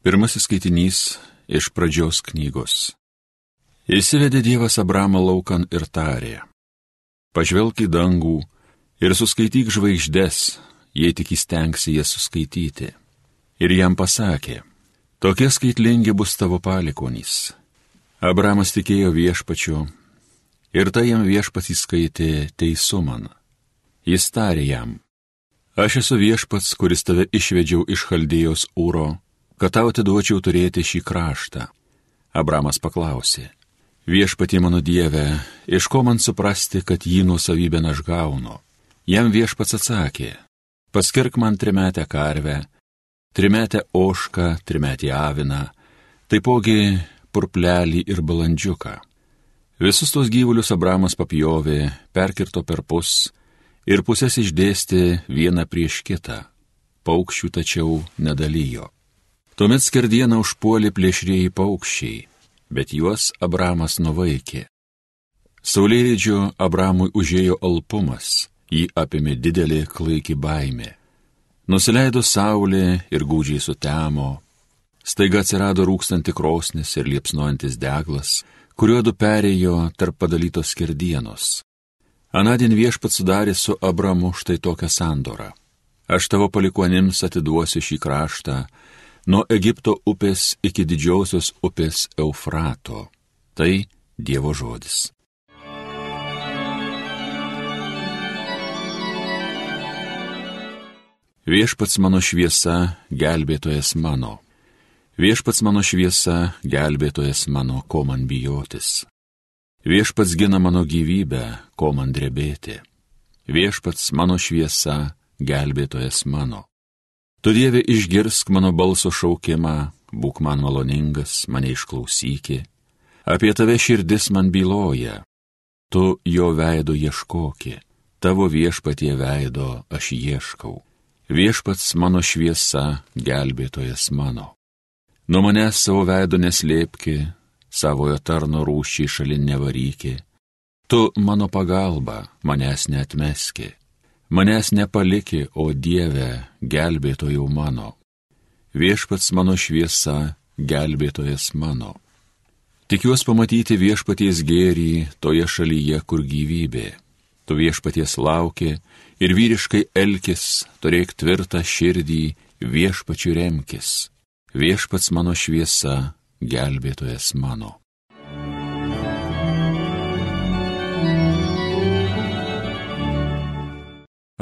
Pirmasis skaitinys iš pradžios knygos. Įsivedė Dievas Abramą laukan ir tarė. Pažvelk į dangų ir suskaityk žvaigždės, jei tik įstengsi jas suskaityti. Ir jam pasakė, tokie skaitlingi bus tavo palikonys. Abramas tikėjo viešpačiu ir tai jam viešpats įskaitė teisumą. Jis tarė jam, aš esu viešpats, kuris tave išvedžiau iš Chaldėjos ūro kad tau atiduočiau turėti šį kraštą. Abramas paklausė, viešpatie mano Dieve, iš ko man suprasti, kad jį nuosavybę aš gaunu? Jam viešpats atsakė, paskirk man trimetę karvę, trimetę ošką, trimetį aviną, taipogi purplelį ir balandžiuką. Visus tos gyvulius Abramas papjovė, perkirto per pus ir pusės išdėstė vieną prieš kitą. Paukščių tačiau nedalyjo. Tuomet skerdieną užpuolė plėšrėjai paukščiai, bet juos Abramas nuvaikė. Saulėlydžio Abramui užėjo alpumas, jį apėmė didelė klaiki baimė. Nusileido saulė ir gūdžiai sutemo, staiga atsirado rūkstanti krosnis ir liepsnojantis deglas, kuriuo du perėjo tarp padalytos skerdienos. Anadien viešpat sudarė su Abramu štai tokią sandorą. Aš tavo palikuonims atiduosiu šį kraštą, nuo Egipto upės iki didžiosios upės Eufrato. Tai Dievo žodis. Viešpats mano šviesa, gelbėtojas mano. Viešpats mano šviesa, gelbėtojas mano, ko man bijotis. Viešpats gina mano gyvybę, ko man drebėti. Viešpats mano šviesa, gelbėtojas mano. Tu Dieve išgirsk mano balso šaukimą, būk man maloningas, mane išklausyki. Apie tave širdis man byloja, tu jo veido ieškoki, tavo viešpatie veido aš ieškau. Viešpats mano šviesa, gelbėtojas mano. Nuo manęs savo veido neslėpki, savojo tarno rūščiai šalin nevaryki. Tu mano pagalba, manęs netmeski manęs nepaliki, o Dieve, gelbėtojau mano. Viešpats mano šviesa, gelbėtojas mano. Tikiuosi pamatyti viešpaties gėrį toje šalyje, kur gyvybė. Tu viešpaties lauki ir vyriškai elkis, turėk tvirtą širdį, viešpačių remkis. Viešpats mano šviesa, gelbėtojas mano.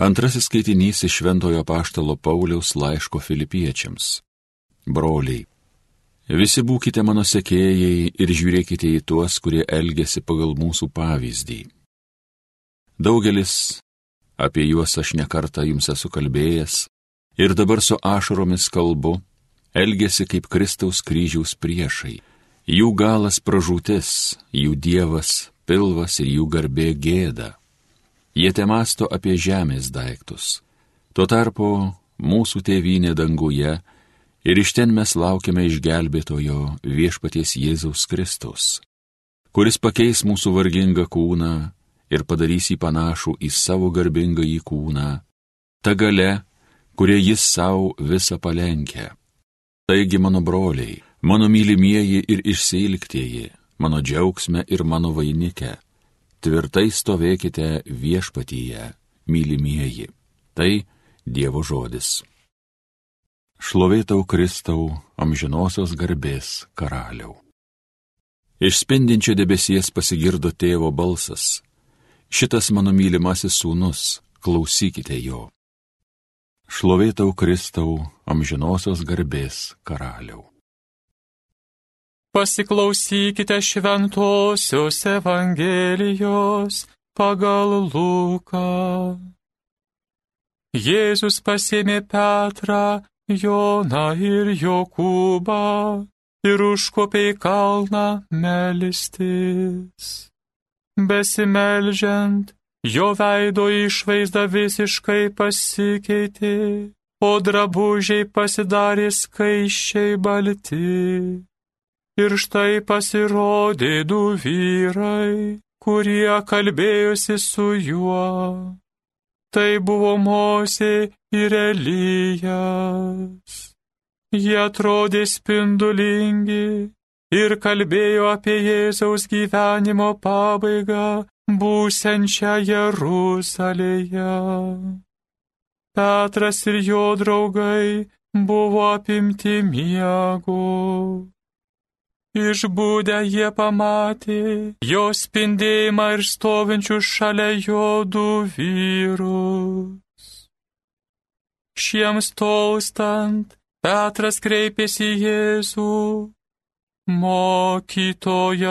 Antrasis skaitinys iš Šventojo Paštalo Pauliaus laiško filipiečiams. Broliai, visi būkite mano sekėjai ir žiūrėkite į tuos, kurie elgesi pagal mūsų pavyzdį. Daugelis, apie juos aš nekartą jums esu kalbėjęs ir dabar su ašaromis kalbu, elgesi kaip Kristaus kryžiaus priešai. Jų galas pražūtis, jų dievas pilvas ir jų garbė gėda Jie te masto apie žemės daiktus. Tuo tarpu mūsų tėvynė danguje ir iš ten mes laukiame išgelbėtojo viešpaties Jėzaus Kristus, kuris pakeis mūsų vargingą kūną ir padarys jį panašų į savo garbingą į kūną, ta gale, kurie jis savo visą palenkia. Taigi, mano broliai, mano mylimieji ir išsilgtieji, mano džiaugsme ir mano vainike tvirtai stovėkite viešpatyje, mylimieji. Tai Dievo žodis. Šlovėtau Kristau, amžinosios garbės karaliau. Iš spindinčio debesies pasigirdo tėvo balsas. Šitas mano mylimasis sūnus, klausykite jo. Šlovėtau Kristau, amžinosios garbės karaliau. Pasiklausykite šventosios Evangelijos pagal Luką. Jėzus pasėmė Petrą, Joną ir Jokūbą ir užkopė į kalną melistis. Besimelžiant, jo veido išvaizda visiškai pasikeitė, o drabužiai pasidarė skaičiai balti. Ir štai pasirodė du vyrai, kurie kalbėjosi su juo. Tai buvo Mosė ir Elijas. Jie atrodė spindulingi ir kalbėjo apie Jėzaus gyvenimo pabaigą būsenčią Jeruzalėje. Petras ir jo draugai buvo apimti miego. Išbūdę jie pamatė jo spindėjimą ir stovinčių šalia jo du vyrus. Šiems tolstant, Petras kreipėsi į Jėzų. Mokytojau,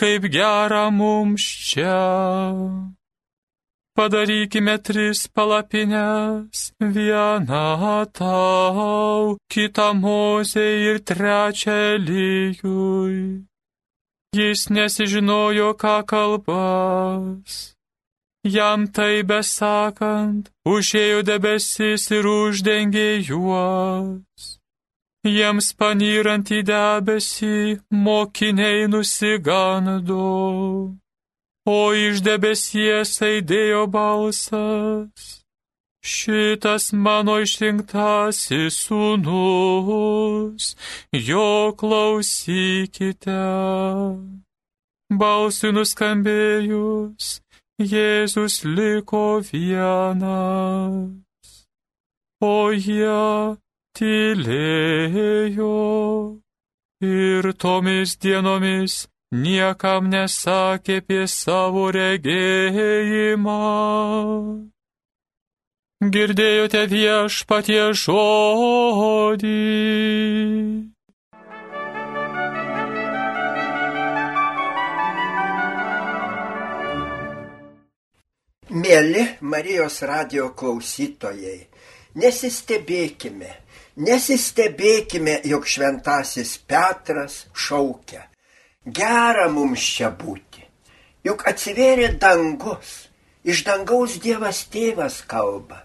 kaip gera mums čia. Padarykime tris palapines, vieną tau, kitą mozei ir trečią lyjui. Jis nesižinojo, ką kalbas. Jam tai besakant, užėjo debesis ir uždengė juos. Jiems panyrant į debesį, mokiniai nusigando, o iš debesies aidėjo balsas. Šitas mano išrinktasis sūnus, jo klausykite. Balsui nuskambėjus, Jėzus liko vienas, o jie tylėjo ir tomis dienomis niekam nesakė apie savo regėjimą. Girdėjote viešpatie žodį. Mėly Marijos radio klausytojai, nesistebėkime, nesistebėkime, jog šventasis Petras šaukia. Gera mums čia būti, juk atsivėrė dangus, iš dangaus Dievas tėvas kalba,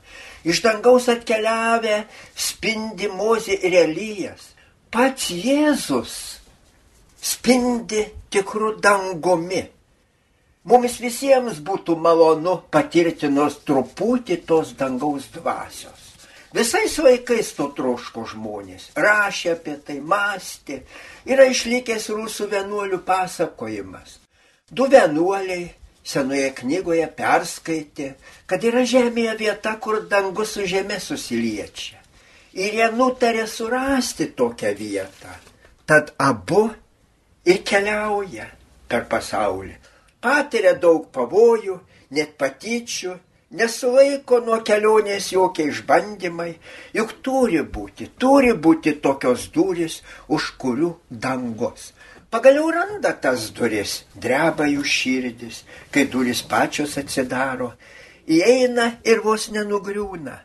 iš dangaus atkeliavę spindi mozė ir Elijas, pats Jėzus spindi tikrų dangumi. Mums visiems būtų malonu patirti nors truputį tos dangaus dvasios. Visais laikais to troško žmonės, rašė apie tai, mąstė, yra išlikęs rusų vienuolių pasakojimas. Du vienuoliai senoje knygoje perskaitė, kad yra žemėje vieta, kur dangus su žemė susiliečia. Ir jie nutarė surasti tokią vietą. Tad abu ir keliauja per pasaulį patiria daug pavojų, net patyčių, nesulaiko nuo kelionės jokie išbandymai, juk turi būti, turi būti tokios durys, už kurių dangos. Pagaliau randa tas duris, dreba jų širdis, kai duris pačios atsidaro, įeina ir vos nenugriūna.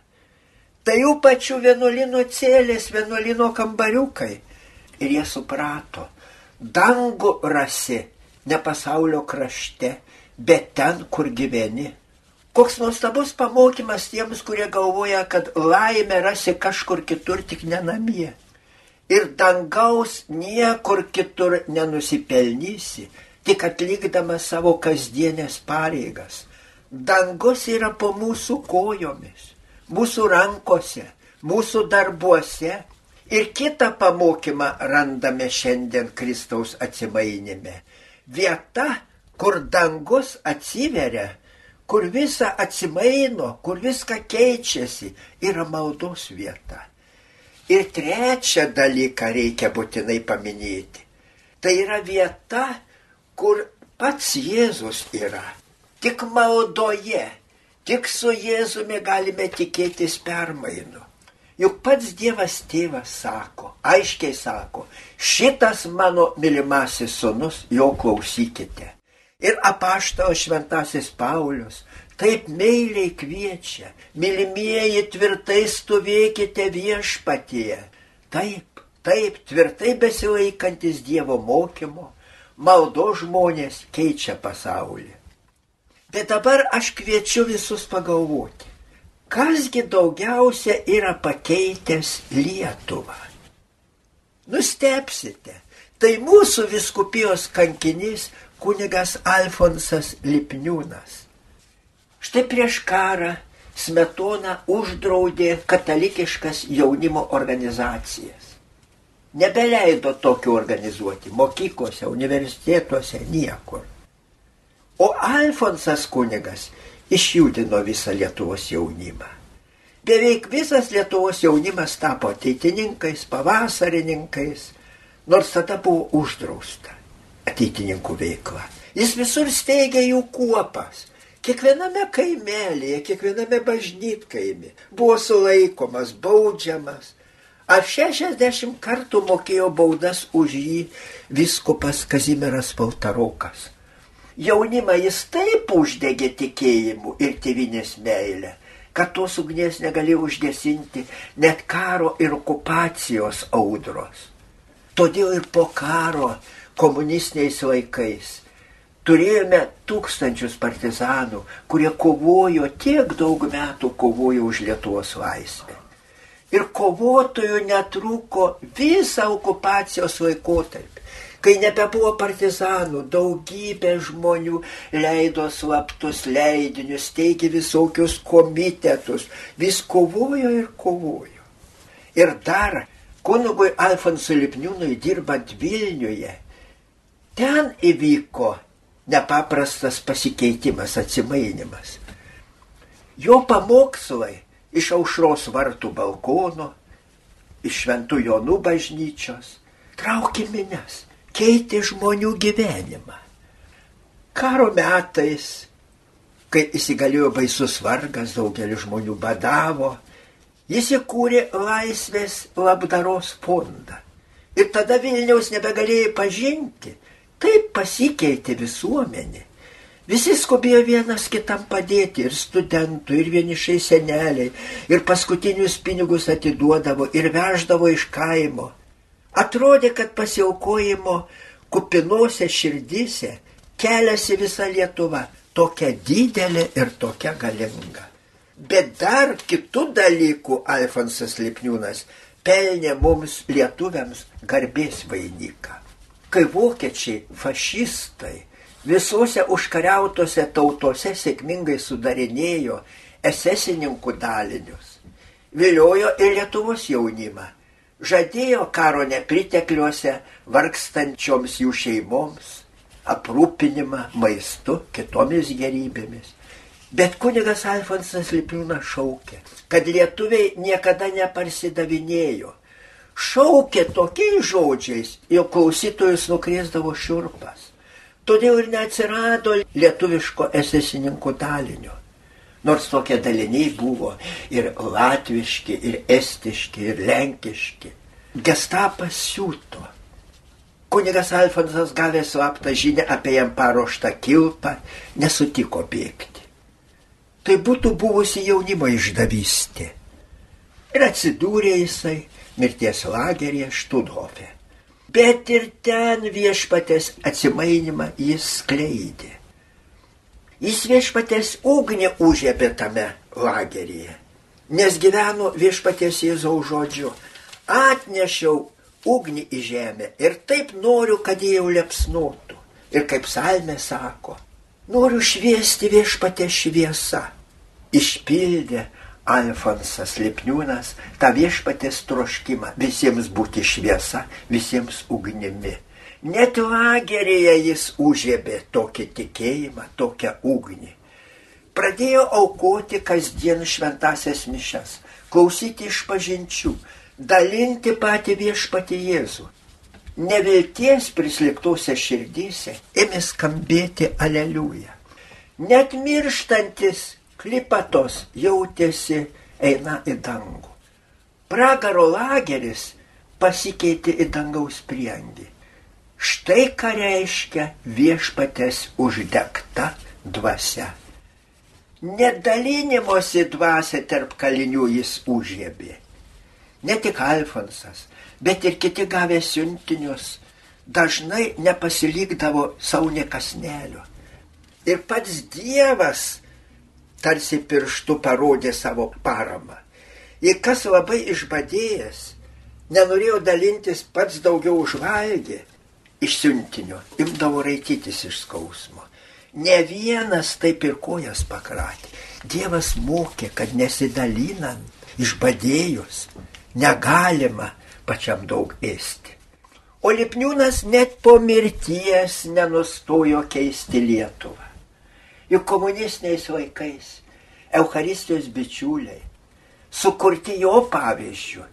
Tai jų pačių vienuolino cėlės, vienuolino kambariukai. Ir jie suprato, dangų rasi ne pasaulio krašte, bet ten, kur gyveni. Koks nuostabus pamokymas tiems, kurie galvoja, kad laimę rasi kažkur kitur, tik ne namie. Ir dangaus niekur kitur nenusipelnysi, tik atlikdamas savo kasdienės pareigas. Dangus yra po mūsų kojomis, mūsų rankose, mūsų darbuose. Ir kitą pamokymą randame šiandien Kristaus atsimainime vieta, kur dangus atsiveria, kur visa atsimaino, kur viską keičiasi, yra maldos vieta. Ir trečią dalyką reikia būtinai paminėti. Tai yra vieta, kur pats Jėzus yra. Tik maldoje, tik su Jėzumi galime tikėtis permainų. Juk pats Dievas tėvas sako, aiškiai sako, šitas mano mylimasis sunus, jo klausykite. Ir apaštalo šventasis Paulius taip meiliai kviečia, mylimieji tvirtai stovėkite viešpatie. Taip, taip, tvirtai besilaikantis Dievo mokymo, maldo žmonės keičia pasaulį. Bet dabar aš kviečiu visus pagalvoti kasgi daugiausia yra pakeitęs Lietuvą. Nustepsite, tai mūsų viskupijos kankinys kunigas Alfonsas Lipniūnas. Štai prieš karą Smetona uždraudė katalikiškas jaunimo organizacijas. Nebeleido tokių organizuoti mokyklose, universitetuose, niekur. O Alfonsas kunigas išjudino visą Lietuvos jaunimą. Beveik visas Lietuvos jaunimas tapo ateitininkais, pavasarininkais, nors tada buvo uždrausta ateitininkų veikla. Jis visur steigė jų kuopas. Kiekviename kaimelėje, kiekviename bažnytkaimi buvo sulaikomas, baudžiamas. Ar 60 kartų mokėjo baudas už jį viskupas Kazimieras Paltarokas. Jaunimą jis taip uždegė tikėjimu ir tėvinės meilę, kad tos ugnies negalėjo užgesinti net karo ir okupacijos audros. Todėl ir po karo komunistiniais laikais turėjome tūkstančius partizanų, kurie kovojo tiek daug metų kovojo už Lietuvos laisvę. Ir kovotojų netrūko visą okupacijos laikotarpį. Kai nebebuvo partizanų, daugybė žmonių leido slaptus leidinius, teikė visokius komitetus, vis kovojo ir kovojo. Ir dar kunugui Alfonsui Lipniūnui dirbant Vilniuje, ten įvyko nepaprastas pasikeitimas, atsimainimas. Jo pamokslai iš aušros vartų balkono, iš šventų jonų bažnyčios traukė mines keitė žmonių gyvenimą. Karo metais, kai įsigalėjo baisus vargas, daugelis žmonių badavo, jis įkūrė laisvės labdaros fondą. Ir tada Vilniaus nebegalėjai pažinti. Taip pasikeitė visuomenė. Visi skubėjo vienas kitam padėti, ir studentų, ir vienišai seneliai, ir paskutinius pinigus atiduodavo, ir veždavo iš kaimo. Atrodė, kad pasiaukojimo kupinose širdise keliasi visa Lietuva, tokia didelė ir tokia galinga. Bet dar kitų dalykų Alfonsas Lipniūnas pelnė mums lietuviams garbės vainiką. Kai vokiečiai, fašistai visose užkariautose tautose sėkmingai sudarinėjo esesininkų dalinius, viliojo ir Lietuvos jaunimą žadėjo karo nepritekliuose vargstančioms jų šeimoms aprūpinimą maistu, kitomis gerybėmis. Bet kunigas Alfonsas Lipiūnas šaukė, kad lietuviai niekada neparsidavinėjo. Šaukė tokiais žodžiais, jo klausytojus nukrėsdavo šiurpas. Todėl ir neatsirado lietuviško esesininkų dalinio nors tokie daliniai buvo ir latviški, ir estiški, ir lenkiški. Gestapas siūto. Kunigas Alfonsas gavęs slaptą žinią apie jam paruoštą kilpą, nesutiko bėgti. Tai būtų buvusi jaunimo išdavystė. Ir atsidūrė jisai mirties lageryje Študhofe. Bet ir ten viešpatės atsimainimą jis skleidė. Jis viešpatės ugnį užėpė tame lageryje, nes gyveno viešpatės Jėzaus žodžiu. Atnešiau ugnį į žemę ir taip noriu, kad jie jau liepsnotų. Ir kaip salmė sako, noriu šviesti viešpatė šviesa. Išpildė Alfonsas Lipniūnas tą viešpatės troškimą visiems būti šviesa, visiems ugnimi. Net lageryje jis užėbė tokį tikėjimą, tokią ugnį. Pradėjo aukoti kasdien šventasias mišes, klausyti iš pažinčių, dalinti patį viešpatį Jėzų. Nevilties prisliktose širdyse ėmė skambėti aleliuja. Net mirštantis klipatos jautėsi eina į dangų. Pragaro lageris pasikeitė į dangaus priengį. Štai ką reiškia viešpatės uždegta dvasia. Nedalinimosi dvasia tarp kalinių jis užėbė. Ne tik Alfonsas, bet ir kiti gavę siuntinius dažnai nepasilikdavo savo nekasnelio. Ir pats Dievas tarsi pirštų parodė savo paramą. Ir kas labai išbadėjęs, nenorėjo dalintis pats daugiau užvalgė, iš siuntinio, imdavo raitytis iš skausmo. Ne vienas taip ir kojas pakratė. Dievas mokė, kad nesidalinant, išbadėjus, negalima pačiam daug ėsti. O Lipniūnas net po mirties nenustojo keisti Lietuvą. Juk komunistiniais vaikais, Euharistijos bičiuliai, sukurti jo pavyzdžių,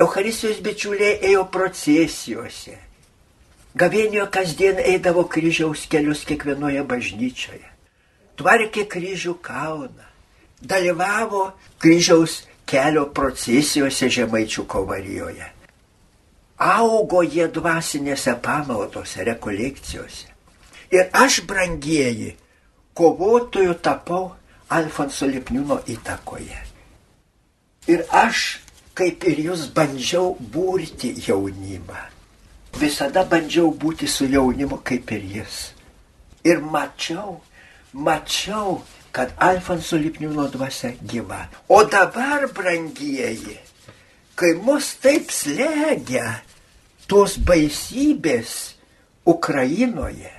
Euharistijos bičiuliai ėjo procesijose. Gavėnijo kasdien eidavo kryžiaus kelius kiekvienoje bažnyčioje. Tvarkė kryžių kalną. Dalyvavo kryžiaus kelio procesijose Žemaičių kovarijoje. Augo jie dvasinėse pamaldose, rekolekcijose. Ir aš, brangieji, kovotojų tapau Alfonso Lipniūno įtakoje. Ir aš, kaip ir jūs, bandžiau būrti jaunimą. Visada bandžiau būti su jaunimu kaip ir jis. Ir mačiau, mačiau, kad Alfonso Lipniūno dvasia gyva. O dabar, brangieji, kai mus taip slegia tos baisybės Ukrainoje,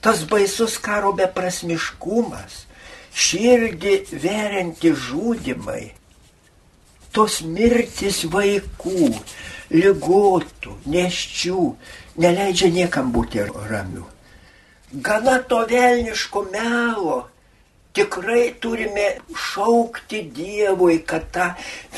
tas baisus karo beprasmiškumas, širdį verianti žudimai, tos mirtis vaikų, lygotų, neščių, neleidžia niekam būti ramiu. Gana to velniško melo tikrai turime šaukti Dievui, kad tą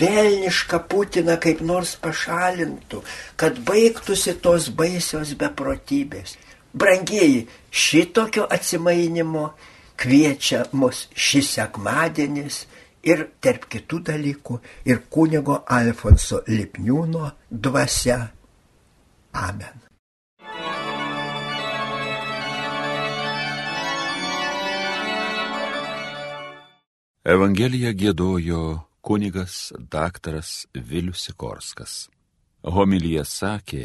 velnišką Putiną kaip nors pašalintų, kad baigtųsi tos baisios beprotybės. Brangieji, šitokio atsimainimo kviečia mus šis sekmadienis ir tarp kitų dalykų ir kunigo Alfonso Lipniūno dvasia. Amen. Evangeliją gėdojo kunigas daktaras Vilius Sikorskas. Homilyje sakė